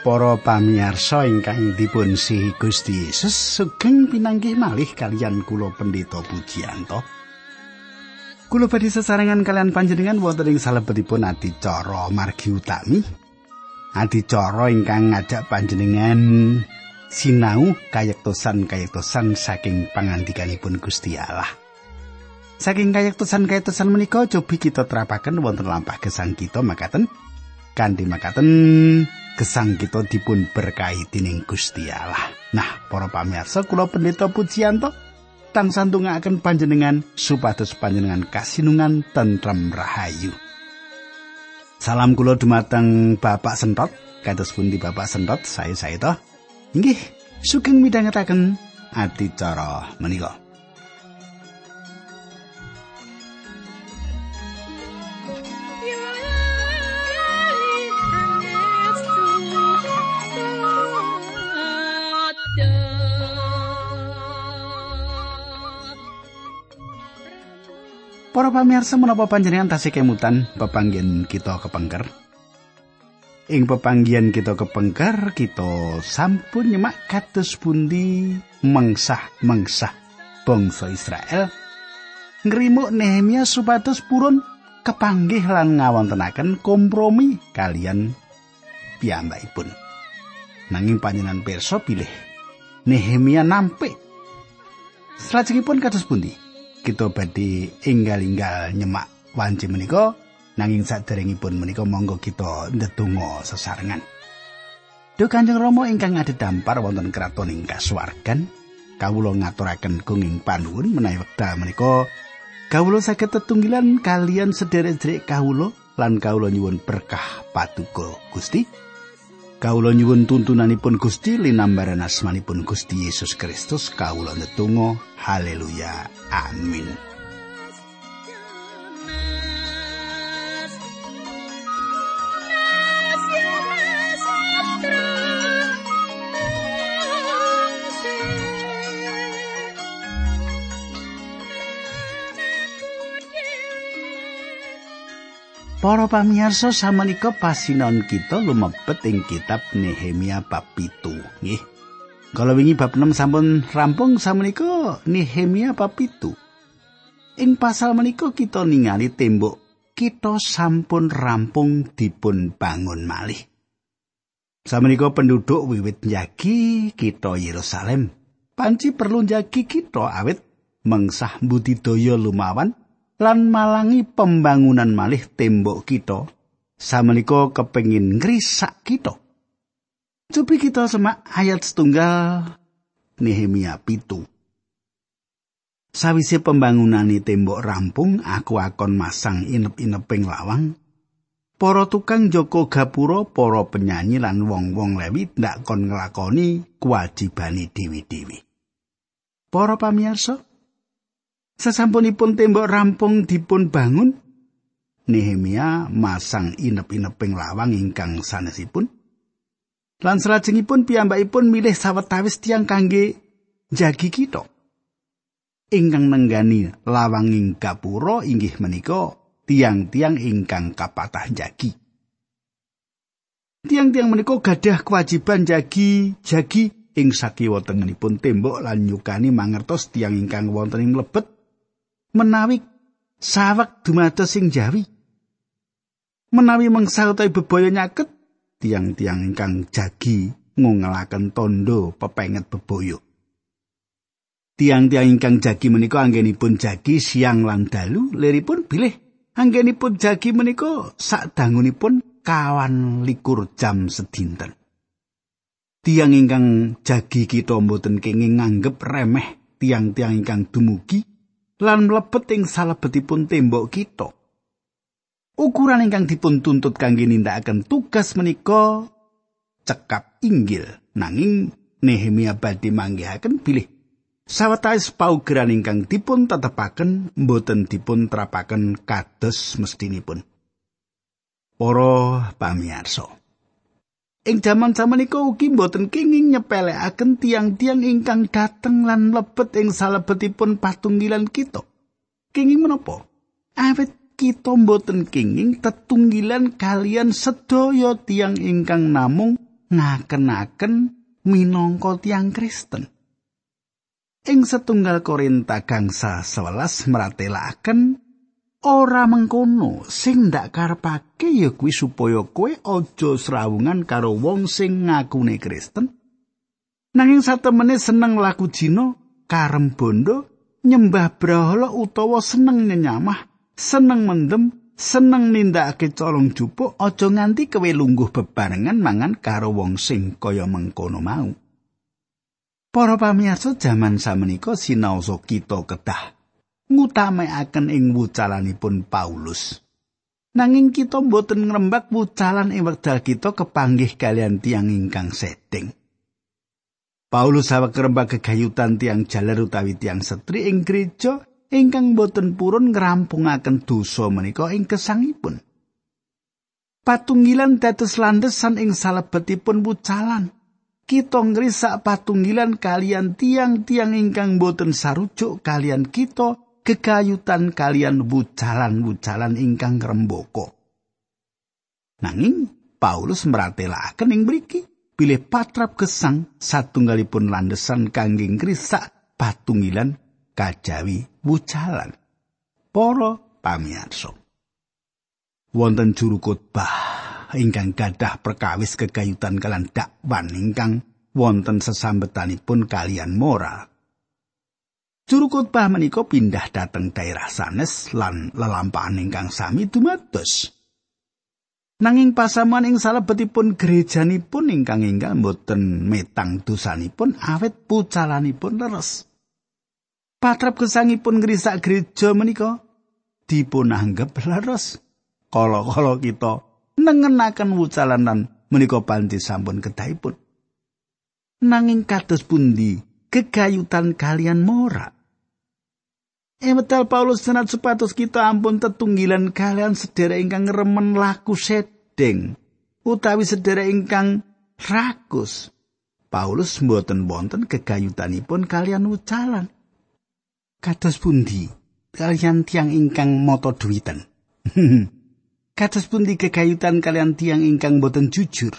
Para pamirsa ingkang dipun sihi Gusti Yesus sugeng pinanggih malih kalian kula Pendeta Pujiyanto. Kula badhe sesarengan kalian panjenengan wonten ing salebetipun adicara margi utami. Adicara ingkang ngajak panjenengan sinau kayektosan-kayektosan saking pangandikanipun Gusti Allah. Saking kayektosan-kayektosan menika cobi kita terapaken wonten lampah gesang kita makaten. Kanthi makaten gesang kita dipun berkahi dening Gusti Allah. Nah, para pamirsa kula pendeta Pujiyanto tang sandungaken panjenengan supados panjenengan kasinungan tentrem rahayu. Salam kula dumateng Bapak Sentot, kados pundi Bapak Sentot, saya saya toh. Inggih, sugeng midhangetaken adicara menika. Para pamirsa menapa panjenengan tasih kemutan pepanggihan kita kepengker? Ing pepanggihan kita kepengker kita sampun nyemak kados pundi mengsah-mengsah bangsa Israel ngrimuk Nehemia supados purun kepanggih lan ngawontenaken kompromi kalian piyambakipun. Nanging panjenengan pirsa pilih Nehemia nampik. Salajengipun kados pundi? Kita badhe enggal-enggal nyemak wanci menika nanging saderengipun menika monggo kita ndedonga sesarengan. Duh Kanjeng Rama ingkang dampar wonten kraton ing kasuwargan, kawula ngaturaken gunging panuwun menawi wekdal menika kawula saged tetunggilan kalian sederek-sederek kawula lan kawula nyuwun berkah paduka Gusti. Kawula nyuwun tuntunanipun Gusti linambaran asmanipun Gusti Yesus Kristus. Kawula netunggal haleluya amin Para pamirsa samenika pasinon kita lumebet ing kitab Nehemia bab 7 nggih. Kalau wingi bab 6 sampun rampung samenika Nehemia bab 7. Ing pasal menika kita ningali tembok kita sampun rampung dipun bangun malih. Samenika penduduk wiwit njagi kita Yerusalem. Panci perlu njagi kita awit mengsah budidaya lumawan lan malangi pembangunan malih tembok kita samenika kepengin ngrisak kita Cobi kita semak ayat setunggal Nehemia pitu. Sawise pembangunan tembok rampung, aku akon masang inep-ineping lawang. Para tukang joko gapura, para penyanyi lan wong-wong lewi ndak kon nglakoni kewajibane dewi-dewi. Para pamirsa, Sesampunipun tembok rampung dipun bangun, Nehemia masang inep-ineping lawang ingkang sanesipun. Lan salajengipun piyambakipun milih sawetawis tiang kangge jagi kita. Ingkang nenggani lawanging gapura inggih menika tiang-tiang ingkang kapatah jagi. Tiang-tiang menika gadah kewajiban jagi jagi ing sakiwa tengenipun tembok lan nyukani mangertos tiang ingkang wonten ing mlebet menawi sawek dumados sing jawi. Menawi utawi bebaya nyaket tiang-tiang ingkang jagi ngungelaken tondo pepenget bebaya. Tiang-tiang ingkang jagi menika anggenipun jagi siang lan dalu liripun bilih anggenipun jagi menika sak dangunipun kawan likur jam sedinten. Tiang ingkang jagi kita mboten kenging nganggep remeh tiang-tiang ingkang dumugi lan mlebet ing salebetipun tembok kita. Ukuran ingkang dipun tuntut kangge nindakaken tugas menika cekap inggil nanging Nehemia badhe manggihaken bilih sawetawis paugeran ingkang dipun tetepaken mboten dipun terapaken kados mestinipun. Para pamirsa, Ing jaman samenika ugi boten kenging nyepelekaken tiang-tiang ingkang dateng lan mlebet ing salebetipun patunggilan kita. Kenging menapa? Awit kita boten kenging tetunggilan kalian sedaya tiang ingkang namung ngaken-aken minangka tiang Kristen. Ing setunggal Korinta gangsa 11 meratelaken ora mengkono sing ndak karepake ya kuwi supaya kowe aja srawungan karo wong sing ngakune Kristen. Nanging satemene seneng laku jina, karem bondo, nyembah brahala utawa seneng nyenyamah, seneng mendem, seneng nindakake colong jupuk, aja nganti kowe lungguh bebarengan mangan karo wong sing kaya mengkono mau. Para pamirsa jaman samenika sinaosa kita kedah ngutamekaken ing wucalanipun Paulus. Nanging kita mboten ngrembak wucalan ing wekdal kita kepanggih kalian tiang ingkang setting. Paulus sawek ngrembak kegayutan tiang jaler utawi tiang setri ing gereja ingkang boten purun ngrampungaken dosa menika ing kesangipun. Patunggilan dados landesan ing salebetipun wucalan. kita ngrisak patunggilan kalian tiang-tiang ingkang boten sarujuk kalian kita kekayutan kalian bucalan-bucalan ingkang remboko. Nanging Paulus meratelaken ing mriki pilih patrap gesang satunggalipun landesan kangge ngrisak patunggilan kajawi bucalan. Para pamirsa. Wonten juru khotbah ingkang gadah perkawis kegayutan kalian dakwan ingkang wonten sesambetanipun kalian moral. Juru khotbah menika pindah dateng daerah sanes lan lelampahan ingkang sami dumados. Nanging pasamuan ing salebetipun gerejanipun ingkang enggal boten metang dosanipun awet pucalanipun leres. Patrap gesangipun ngrisak gereja menika dipunanggep leres. Kala-kala kita nengenaken wucalan lan menika panti sampun kedahipun. Nanging kados pundi kegayutan kalian mora. Emetal Paulus senat supados kita ampun tetunggilan kalian sedherek ingkang remen laku sedeng utawi sedherek ingkang rakus. Paulus mboten wonten kegayutanipun kalian wucalan. Kados pundi kalian tiang ingkang moto duwiten. Kados pundi kekayutan kalian tiang ingkang boten jujur?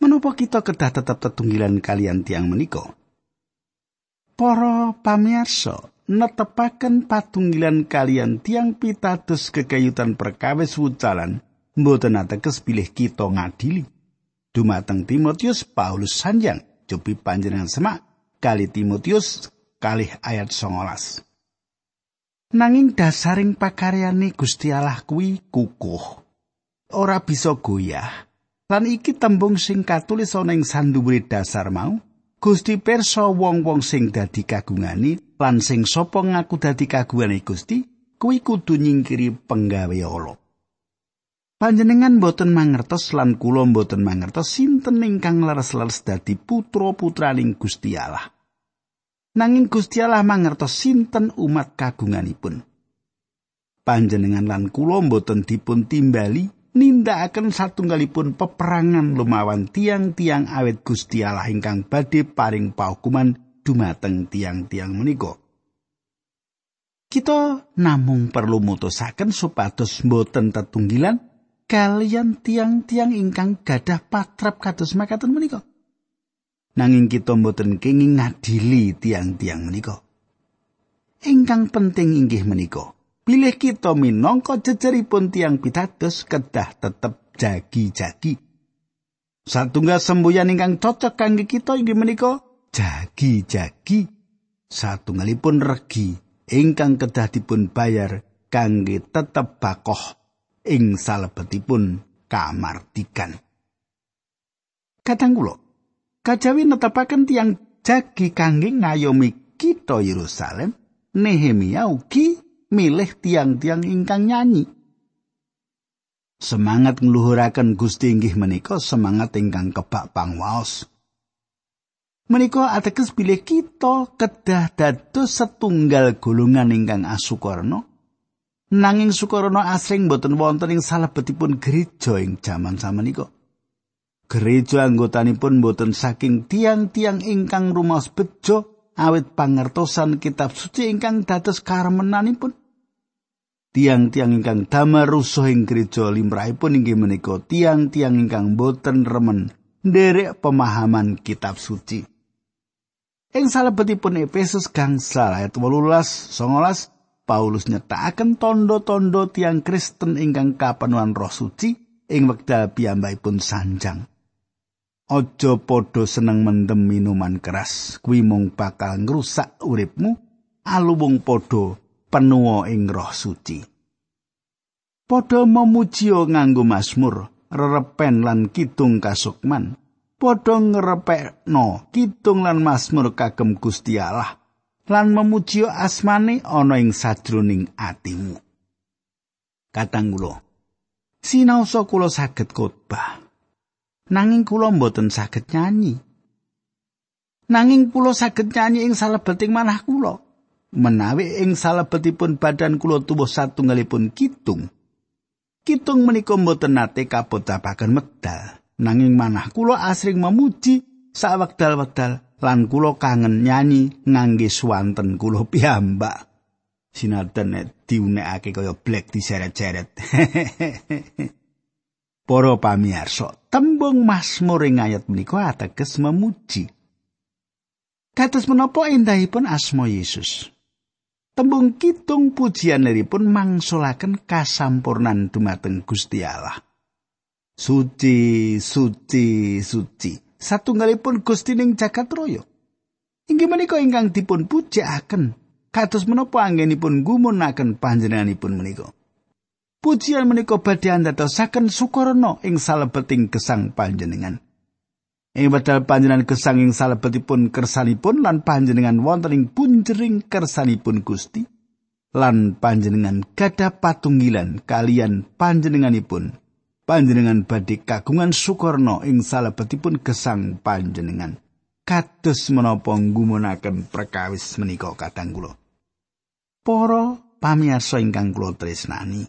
Menapa kita kedah tetap tetunggilan kalian tiang menika? Para pamirsa, netepaken patunggilan kalian tiang pitados kekayutan perkawis wucalan mboten ateges pilih kita ngadili. Dumateng Timotius Paulus sanjang cobi panjenengan semak kali Timotius kalih ayat 19. Nanging dasaring pakaryane Gusti Allah kuwi kukuh. Ora bisa goyah. Lan iki tembung sing katulis ana ing sanduwure dasar mau. Gusti perso wong-wong sing dadi kagungani lan sing sapa ngaku dadi kagungane Gusti kuwi kudu nyingkiri penggawe Allah. Panjenengan boten mangertos lan kula boten mangertos sinten ingkang leres-leres dadi putra-putraning Gusti Allah. nanging Gusti Allah mangertos sinten umat kagunganipun. Panjenengan lan kula boten dipun timbali nindakaken satunggalipun peperangan lumawan tiang-tiang awet Gusti Allah ingkang badhe paring paukuman dumateng tiang-tiang menika. Kita namung perlu mutusaken supados boten tetunggilan kalian tiang-tiang ingkang gadah patrap kados makaten menika. nanging kita mboten kenging ngadili tiang-tiang menika. Ingkang penting inggih menika, pilih kita minangka jejeripun tiang pitados kedah tetep jagi-jagi. Satunggal semboyan ingkang cocok kangge kita inggih menika jagi-jagi. Satunggalipun regi ingkang kedah dipun bayar kangge tetep bakoh ing salebetipun kamartikan. Kadang kula kajawi netepaken tiang jagi kangge ngayomi kita Yerusalem, Nehemia ugi milih tiang-tiang ingkang nyanyi. Semangat ngluhuraken Gusti inggih menika semangat ingkang kebak pangwaos. Menika ateges bilih kita kedah dados setunggal golongan ingkang asukarna. Nanging Sukarno asring boten wonten ing salebetipun gereja ing jaman samenika. Gereja anggotanipun boten saking tiang-tiang ingkang rumaos bejo awit pangertosan kitab suci ingkang dados karemenanipun. Tiang-tiang ingkang damar rusuh ing gereja limrahipun inggih menika tiang-tiang ingkang boten remen nderek pemahaman kitab suci. Ing salebetipun Efesus gangsal ayat 18 19 Paulus nyetakaken tondo-tondo tiang Kristen ingkang kapenuhan roh suci ing wekdal piyambakipun sanjang. Aja padha seneng mendem minuman keras, kuwi mung bakal ngrusak uripmu, aluwung padha penuwa ing roh suci. Padha memuji nganggo Mazmur, rerepen lan kidung kasukman. Padha ngrepekno kidung lan Mazmur kagem Gusti Allah lan memuji asmane ana ing sajroning atimu. Katang kula. Sinaosa kula saged khotbah. nanging kula mboten saged nyanyi. Nanging kula saged nyanyi ing salebeting manah kula. Menawi ing salebetipun badan kula tubuh satunggalipun kitung. Kitung menika mboten nate kapocapaken medal. Nanging manah kula asring memuji sawekdal-wekdal lan kula kangen nyanyi ngangge swanten kula piyambak. Sinaden diunekake kaya black diseret-seret. Para pamirsa, tembung Mazmur ing ayat menika ateges memuji. Kados menapa endahipun asma Yesus? Tembung kitung pujianipun mangsulaken kasampurnan dumateng Gusti Allah. Suci, suci, suci. Satunggalipun Gusti ning jagat raya. Inggih menika ingkang dipun pujiaken. Kados menapa anggenipun gumunaken panjenenganipun menika? Pujian menika badhe andadosaken sukarna ing salebeting gesang panjenengan. Ing wedal panjenengan gesang ing salebetipun kersanipun lan panjenengan wonten ing punjering kersanipun Gusti lan panjenengan gadah patunggilan kalian panjenenganipun. Panjenengan badhe kagungan sukarna ing salebetipun gesang panjenengan. Kados menapa nggumunaken perkawis menika kadang kula. Para pamirsa ingkang kula tresnani,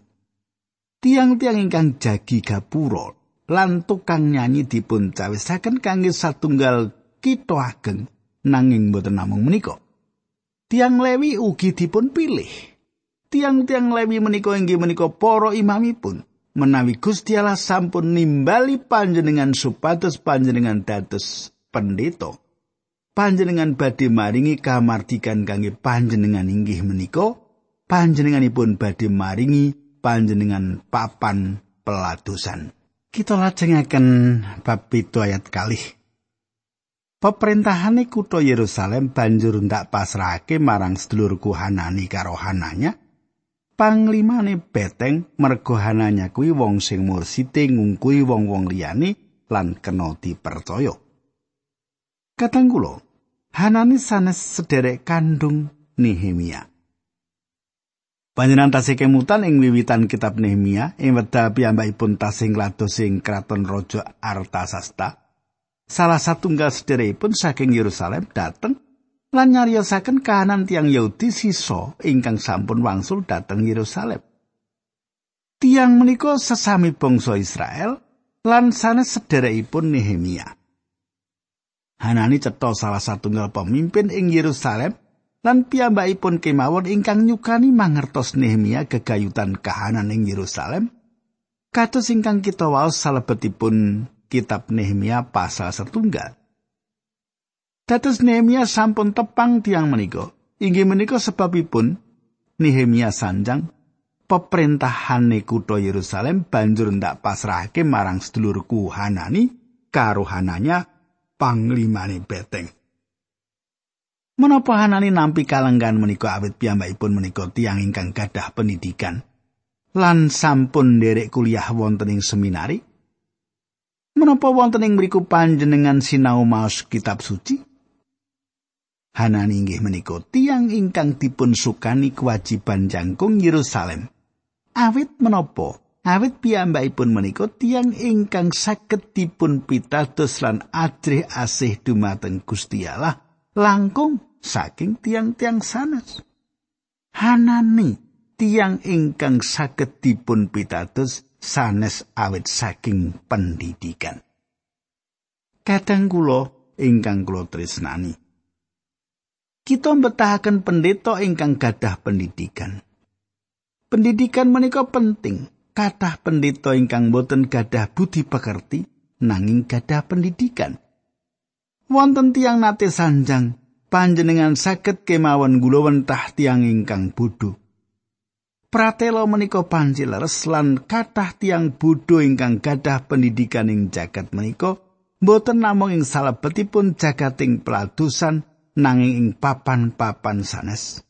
tiang-tiang ingkang jagi gapura lan tukang nyanyi dipun cawisaken kangge satunggal kita ageng nanging boten namung menika. Tiang Lewi ugi dipun pilih. Tiang-tiang Lewi menika inggih menika para imamipun. Menawi Gusti Allah sampun nimbali panjenengan supados panjenengan dados pendeta. Panjenengan badhe maringi kamardikan kangge panjenengan inggih menika panjenenganipun badhe maringi panjenengan papan peladusan. Kita lajengaken bab itu ayat kalih. Peperintahane kutha Yerusalem banjur ndak pasrahake marang sedulurku Hanani karo Hananya. Panglimane beteng mergo Hananya kuwi wong sing mursite ngungkui wong-wong liyane lan kena dipercaya. Katang kula, Hanani sanes sederek kandung Nehemia. Panjenengan tasih kemutan ing wiwitan kitab Nehemia ing wekdal piyambakipun tasih nglados ing kraton raja Artasasta. Salah satunggal sederekipun saking Yerusalem dateng lan nyariosaken kahanan tiang Yahudi sisa ingkang sampun wangsul dateng Yerusalem. Tiang menika sesami bangsa Israel lan sanes sederekipun Nehemia. Hanani cetha salah satunggal pemimpin ing Yerusalem lan piyambakipun kemawon ingkang nyukani mangertos Nehemia gegayutan kahanan ing Yerusalem kados ingkang kita waos salebetipun kitab Nehemia pasal setunggal. Dados Nehemia sampun tepang tiang menika. Inggih menika sebabipun Nehemia sanjang peperintahane kutha Yerusalem banjur ndak pasrahake marang sedulurku Hanani karo Hananya panglimane beteng Menapa Hanani nampi kalenggan menika awit piyambakipun menika tiyang ingkang gadah pendidikan lan sampun nderek kuliah wonten ing seminari? Menapa wonten ing mriku panjenengan sinau maos kitab suci? Hanani inggih menika tiyang ingkang dipun sukani kewajiban jangkung Yerusalem. Awit menapa? Awit piyambakipun menika tiyang ingkang saged dipun pitados lan ajrih asih dumateng Gusti Allah langkung saking tiang-tiang sanes. Hanani tiang ingkang saged dipun pitados sanes awit saking pendidikan. Kadang kula ingkang kula tresnani. Kita mbetahaken pendeta ingkang gadah pendidikan. Pendidikan menika penting. Kathah pendeta ingkang boten gadah budi pekerti nanging gadah pendidikan. Wonten tiang nate sanjang, panjenengan saged kemawon gulawentah tiang ingkang bodho. Pratelo menika panjileres lan kathah tiang bodho ingkang gadah pendidikan ing jagat menika boten namung ing salebetipun jagating peladusan nanging ing papan-papan sanes.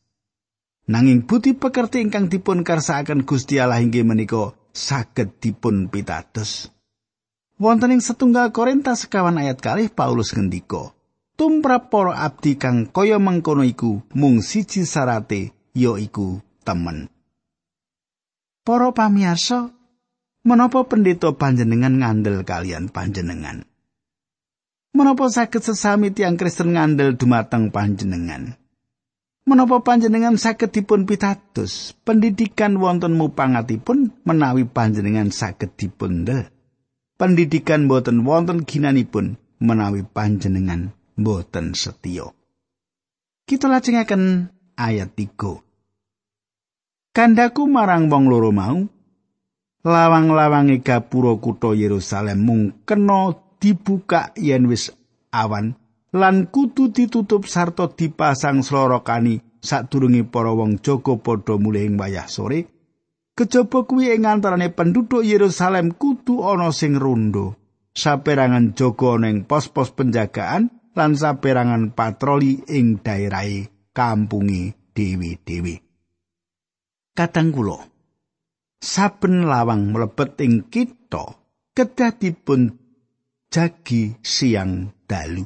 Nanging budi pekerti ingkang dipun karsakaken Gusti Allah inggih menika saged dipun pitados. Wonten ing setunggal Korintus sekawan ayat kalih Paulus ngendika, "Tumrap para abdi kang kaya mengkono iku mung siji sarate ya iku temen." Para pamirsa, menapa pendeta panjenengan ngandel kalian panjenengan? Menapa saged sesami tiang Kristen ngandel dumateng panjenengan? Menapa panjenengan saged dipun pitados? Pendidikan wonten mupangatipun menawi panjenengan saged dipundel. Pendidikan boten wonten ginanipun menawi panjenengan boten setya. Kita lajengaken ayat 3. Kandaku marang wong loro mau, lawang-lawange gapura kutha Yerusalem mung kena dibuka yen wis awan lan kudu ditutup sarta dipasang slorokani sadurunge para wong jaga padha mulih ing wayah sore. Kejaba kuwi ing antarane penduduk Yerusalem kudu ana sing rondo. Saperangan jaga ning pos-pos penjagaan lan saperangan patroli ing daerahe kampungi dewi-dewi. Kadang kula saben lawang mlebet ing kita kedah dipun jagi siang dalu.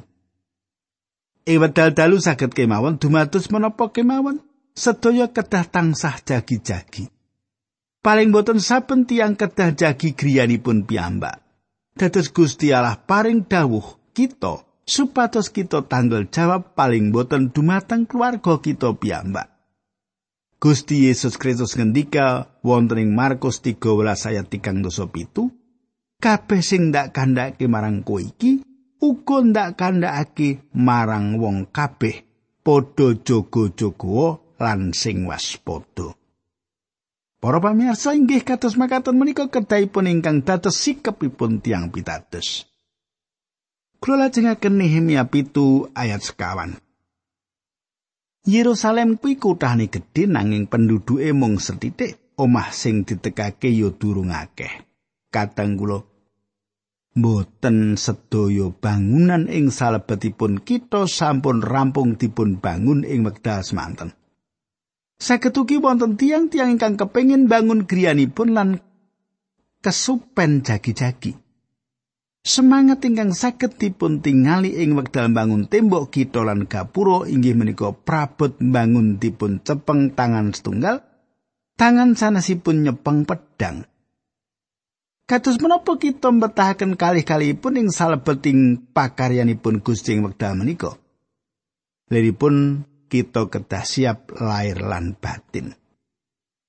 Ing wedal dalu saged kemawon dumados menapa kemawon sedaya kedah tansah jagi-jagi. Paling boten saben tiang kedah jagi griyanipun piyambak. Dados Gusti Allah paring dawuh kita supados kita tanggal jawab paling boten dumateng keluarga kita piyambak. Gusti Yesus Kristus ngendika wonten ing Markus 13 ayat 37 kabeh sing ndak kandhake marang kowe iki uga ndak kandhake marang wong kabeh padha jaga-jaga lan sing waspada Para pamirsa inggih kados makaten menika kedahipun ingkang dados sikepipun tiang pitados. Kula lajengaken Nehemia pitu ayat sekawan. Yerusalem kuwi kuthane gedhe nanging penduduke mung sethithik, omah sing ditekake ya durung akeh. Kadang kula mboten sedaya bangunan ing salebetipun kita sampun rampung dipun bangun ing wekdal semanten. Saged ugi wonten tiang-tiang ingkang kepengin bangun griyanipun lan kesupen jagi-jagi. Semangat ingkang saged dipun tingali ing wekdal bangun tembok kita lan gapura inggih menika prabot bangun dipun cepeng tangan setunggal tangan sanesipun nyepeng pedang Kados menapa kita mbetahaken kalih-kalihipun ing salebeting pakaryanipun Gusti ing wekdal menika Liripun kita kedah siap lahir lan batin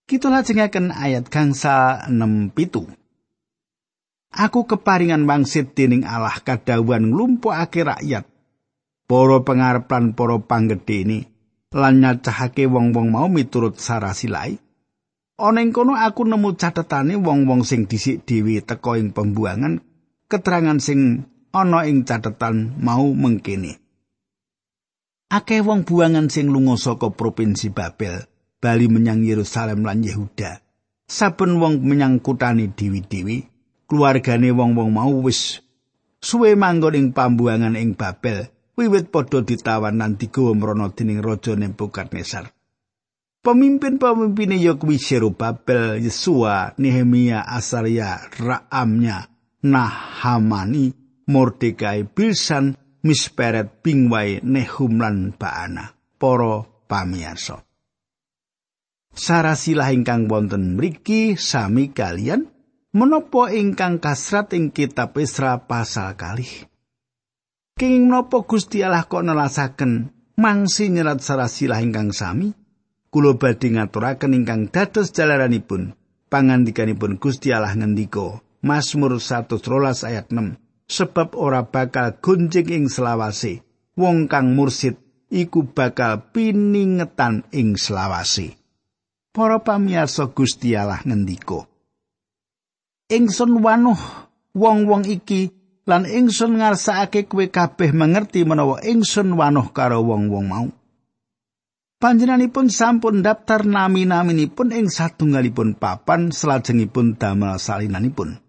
Kita lajengaken ayat gangsa 6 pitu. Aku keparingan wangsit dening Allah kadawan nglumpukake rakyat. Para pangarep lan para panggedhe ini lan nyacahake wong-wong mau miturut sarasilai. Ana ing kono aku nemu catetane wong-wong sing dhisik dhewe teka ing pembuangan keterangan sing ana ing catetan mau mengkene. Akeh wong buangan sing lunga saka provinsi Babel bali menyang Yerusalem lan Yehuda. Saben wong menyang kutane dewi-dewi keluargane wong-wong mau wis suwe manggon ing pambuangan ing Babel wiwit padha ditawan lan digawa mrana dening raja Nebukadnezar. Pemimpin-pemimpine ya kuwi Babel, Yesua, Nehemia, Asaria, Raamnya, Nahamani, Mordekai, Bilsan, Misperet, Bingwai, Nehum lan Baana. Para pamirsa. Sarasilah ingkang wonten mriki sami kalian menapa ingkang kasrat ing kitab Isra pasal kalih King menapa Gusti Allah kok nelasaken mangsi nyerat sarasilah ingkang sami kula badhe ngaturaken ingkang dados jalaranipun pangandikanipun Gusti Allah ngendika Mazmur 113 ayat 6 sebab ora bakal gunjing ing selawase wong kang mursid iku bakal piningetan ing selawase Para pamirsa Gusti Allah ngendika ingsun wanuh wong-wong iki lan ingsun ngarsakake kowe kabeh mengerti menawa ingsun wanuh karo wong-wong mau. Panjenenganipun sampun daftar nami-naminipun ing satunggalipun papan salajengipun damel salinanipun.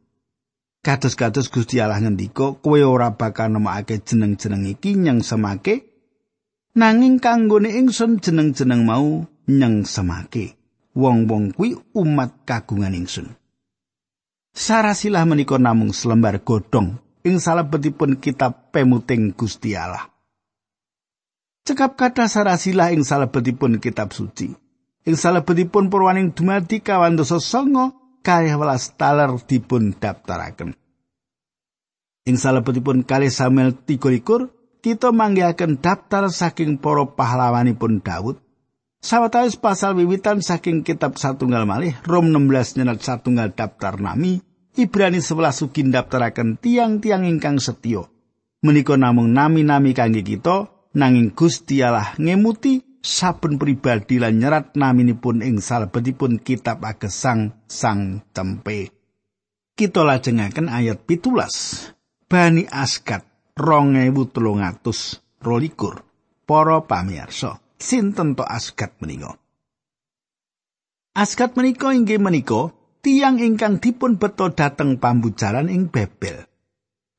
Kados-kados Gusti Allah ngendika, kowe ora bakal nemokake jeneng-jeneng iki nyang semake nanging kanggone ingsun jeneng-jeneng mau nyang semake. Wong-wong kuwi umat kagungan ingsun. Sarasilah menika namung selembar godhong ing salebetipun kitab pemuting Gusti Allah. Cekap kata sarasilah ing salebetipun kitab suci. Ing salebetipun purwaning dumadi kawan dosa kaya welas taler dipun daftaraken. Ing salebetipun kali Samuel 13 kita manggihaken daftar saking para pahlawanipun Daud. Sawetawis pasal wiwitan saking kitab satunggal malih Rom 16 nyenat satunggal daftar nami Ibrani 11 ugi daftaraken tiang-tiang ingkang setya. Menika namung nami-nami kangge kita nanging Gusti Allah ngemuti saben pribadi lan nyerat naminipun ing salebetipun kitab agesang sang tempe. Kita lajengaken ayat pitulas. Bani Askat rongewu telung atus rolikur. Para pamirsa, sinten to Askat menika? Askat menika inggih menika tiang ingkang dipun beto dateng pambujaran ing Bebel.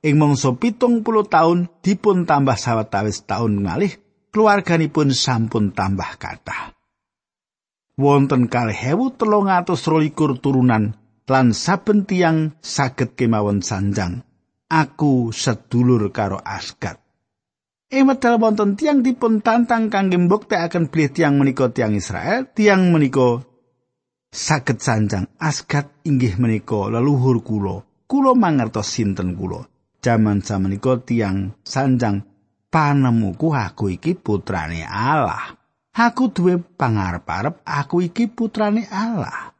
Ing mangsa pitung puluh tahun dipun tambah sawetawis tahun ngalih, keluarganipun sampun tambah kathah. Wonten kalih hewu telung atus rolikur turunan lan saben tiang saged kemawon sanjang. Aku sedulur karo askat. Ing medal wonten tiang dipun tantang kangge mbuktekaken bilih tiang menika tiang Israel, tiang menika saged sanjang askat inggih menika leluhur kula. Kula mangertos sinten kula. jaman samenika tiang sanjang panemuku aku iki putrane Allah. Aku duwe pangarep-arep aku iki putrane Allah.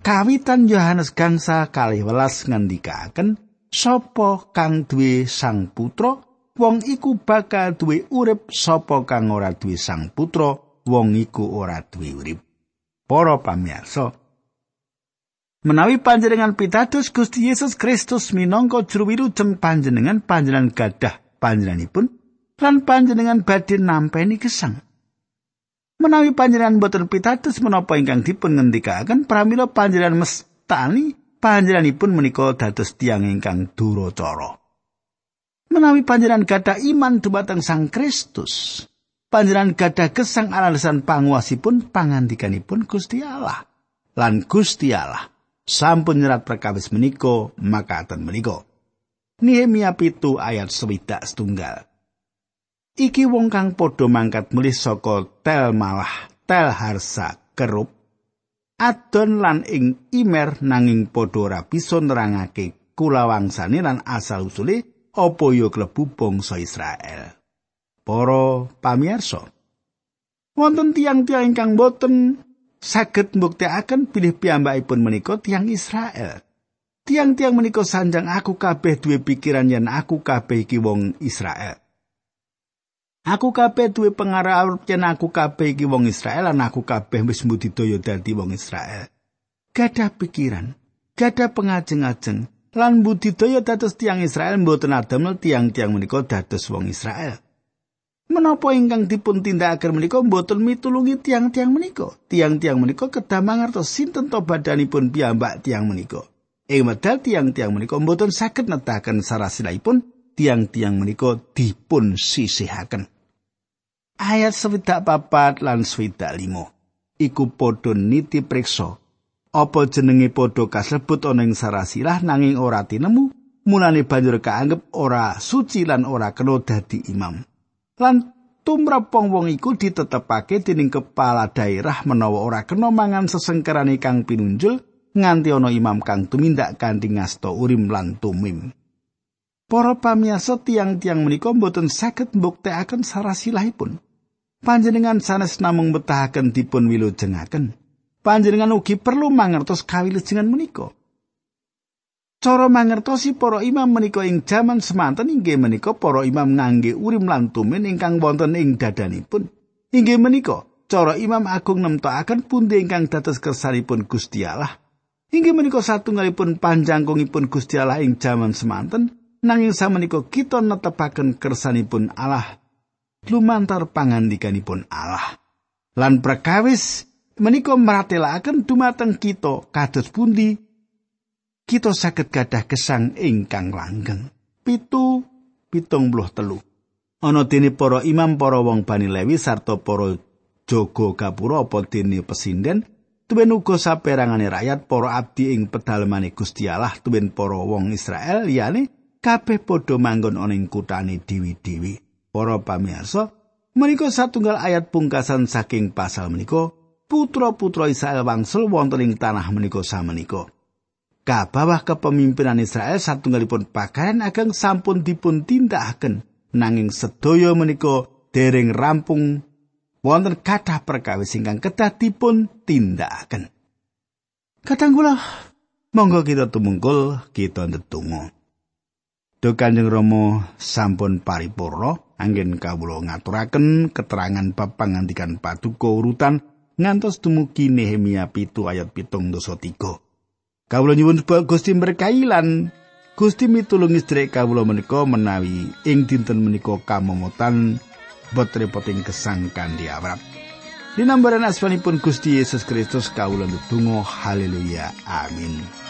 Kawitan Yohanes gangsa kalih welas ngendikaken sapa kang duwe sang putra wong iku bakal duwe urip sapa kang ora duwe sang putra wong iku ora duwe urip. Para pamirsa, Menawi panjenengan pitados Gusti Yesus Kristus minangka juru wilujeng panjenengan panjenengan gadah panjenenganipun lan panjenengan badhe nampeni gesang. Menawi panjenengan boten pitados menapa ingkang dipun ngendikaken pramila panjenengan mestani panjenenganipun menika dados tiang ingkang duracara. Menawi panjenengan gadah iman dumateng Sang Kristus, panjenengan gadah gesang alasan panguasipun pangandikanipun Gusti Allah. Lan Gusti Allah sampun nyerat perkawis menika makaten menika. Nehemia pitu ayat swidak setunggal. Iki wong kang padha mangkat mulih saka tel malah tel harsa kerup adon lan ing imer nanging padha ora bisa nerangake kulawangsane lan asal usule apa ya klebu bangsa Israel. Para pamirsa, wonten tiang-tiang ingkang boten saged mbuktekaken bilih piyambakipun menika tiang Israel. Tiang-tiang menika sanjang aku kabeh duwe pikiran yen aku kabeh iki wong Israel. Aku kabeh duwe pengarep yen aku kabeh iki wong Israel lan aku kabeh wis mbudidaya dadi wong Israel. Gadah pikiran, gadah pengajeng-ajeng lan budidaya dados tiang Israel mboten adamel tiang-tiang menika dados wong Israel. Menapa ingkang dipun tindakaken menika mboten mitulungi tiang-tiang menika? Tiang-tiang menika kedah mangertos sinten to badanipun piyambak tiang menika. Ing medal tiang-tiang menika mboten saged nedahaken sarasilaipun tiang-tiang menika dipun sisihaken. Ayat swidak papat lan swidak limo. Iku padha niti preksa. Apa jenenge padha kasebut ana ing sarasilah nanging ora tinemu, mulane banjur kaanggep ora suci lan ora kena dadi imam. lan tumrap wong-wong iku ditetepake dening kepala daerah menawa ora kena mangan sesengkerane kang pinunjul nganti ana imam kang tumindak kanthi ngasta urim lan tumim. Para pamiyasa tiang-tiang menika mboten saged mbuktekaken sarasilahipun. Panjenengan sanes namung betahaken dipun wilujengaken. Panjenengan ugi perlu mangertos kawilujengan menika. Cara mangertosi para imam menika ing jaman semanten inggih menika para imam ngangge urim lan tumin ingkang wonten ing dadanipun. Inggih menika cara imam agung nemtokaken pundi ingkang dados kersanipun Gusti Allah. Inggih menika satunggalipun panjangkungipun Gusti Allah ing jaman semanten nanging samenika kita netepaken kersanipun Allah lumantar pangandikanipun Allah. Lan prakawis menika maratelaken dumateng kita kados pundi kita saged gadah gesang ingkang langgeng. Pitu pitung puluh telu. Ana dene para imam para wong Bani Lewi sarta para jaga gapura apa dene pesinden tuwin uga saperangane rakyat para abdi ing pedalemane Gusti Allah tuwin para wong Israel liyane kabeh padha manggon ana ing kutane dewi-dewi. Para pamirsa, menika satunggal ayat pungkasan saking pasal menika putra-putra Israel wangsul wonten ing tanah menika samenika. Kabawah kepemimpinan Israel satunggalipun pakaian ageng sampun dipun tindakaken nanging sedaya menika dereng rampung wonten kathah perkawis ingkang kedah dipun tindakaken. Kadang kula monggo kita tumungkul kita ndedonga. Duh Kanjeng Rama sampun paripurna anggen kawula ngaturaken keterangan bab pangandikan paduka urutan ngantos dumugi Nehemia pitu ayat pitung dosa tiga. Kawula nyuwun Gusti berkahi lan Gusti mitulungi sedherek kawula menika menawi ing dinten menika kamomotan bot repoting kesang kandi awrat. Dinambaran asmanipun Gusti Yesus Kristus kawula ndedonga haleluya amin.